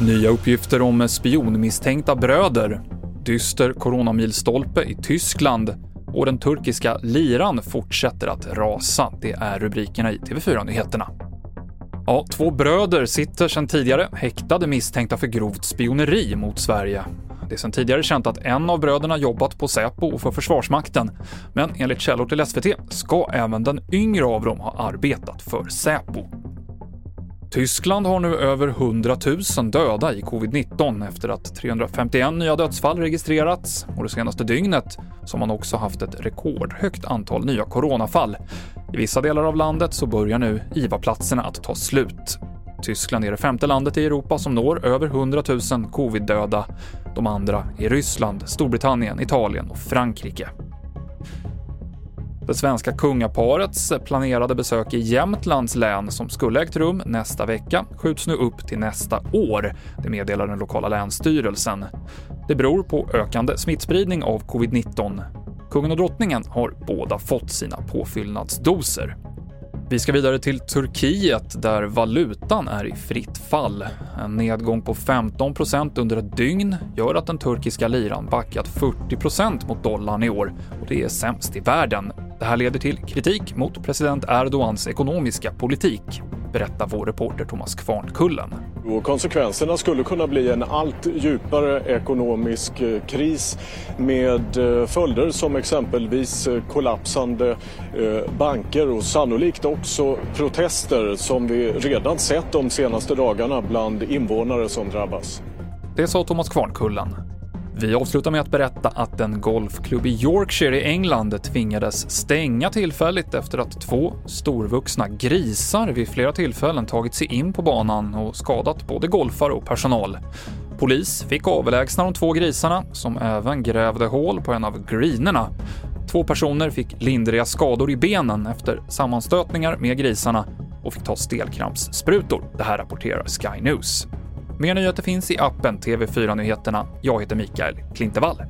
Nya uppgifter om spionmisstänkta bröder, dyster coronamilstolpe i Tyskland och den turkiska liran fortsätter att rasa. Det är rubrikerna i TV4-nyheterna. Ja, två bröder sitter sedan tidigare häktade misstänkta för grovt spioneri mot Sverige. Det är sedan tidigare känt att en av bröderna jobbat på Säpo och för Försvarsmakten, men enligt källor till SVT ska även den yngre av dem ha arbetat för Säpo. Tyskland har nu över 100 000 döda i covid-19 efter att 351 nya dödsfall registrerats och det senaste dygnet så har man också haft ett rekordhögt antal nya coronafall. I vissa delar av landet så börjar nu IVA-platserna att ta slut. Tyskland är det femte landet i Europa som når över 100 000 covid-döda. De andra är Ryssland, Storbritannien, Italien och Frankrike. Det svenska kungaparets planerade besök i Jämtlands län som skulle ägt rum nästa vecka skjuts nu upp till nästa år, det meddelar den lokala länsstyrelsen. Det beror på ökande smittspridning av covid-19. Kungen och drottningen har båda fått sina påfyllnadsdoser. Vi ska vidare till Turkiet där valutan är i fritt fall. En nedgång på 15 under ett dygn gör att den turkiska liran backat 40% mot dollarn i år och det är sämst i världen. Det här leder till kritik mot president Erdogans ekonomiska politik, berättar vår reporter Thomas Kvarnkullen. Och konsekvenserna skulle kunna bli en allt djupare ekonomisk eh, kris med eh, följder som exempelvis eh, kollapsande banker och sannolikt också protester som vi redan sett de senaste dagarna bland invånare som drabbas. Det sa Thomas Kvarnkullen. Vi avslutar med att berätta att en golfklubb i Yorkshire i England tvingades stänga tillfälligt efter att två storvuxna grisar vid flera tillfällen tagit sig in på banan och skadat både golfare och personal. Polis fick avlägsna de två grisarna, som även grävde hål på en av greenerna. Två personer fick lindriga skador i benen efter sammanstötningar med grisarna och fick ta stelkrampssprutor. Det här rapporterar Sky News. Mer nyheter finns i appen TV4 Nyheterna. Jag heter Mikael Klintevall.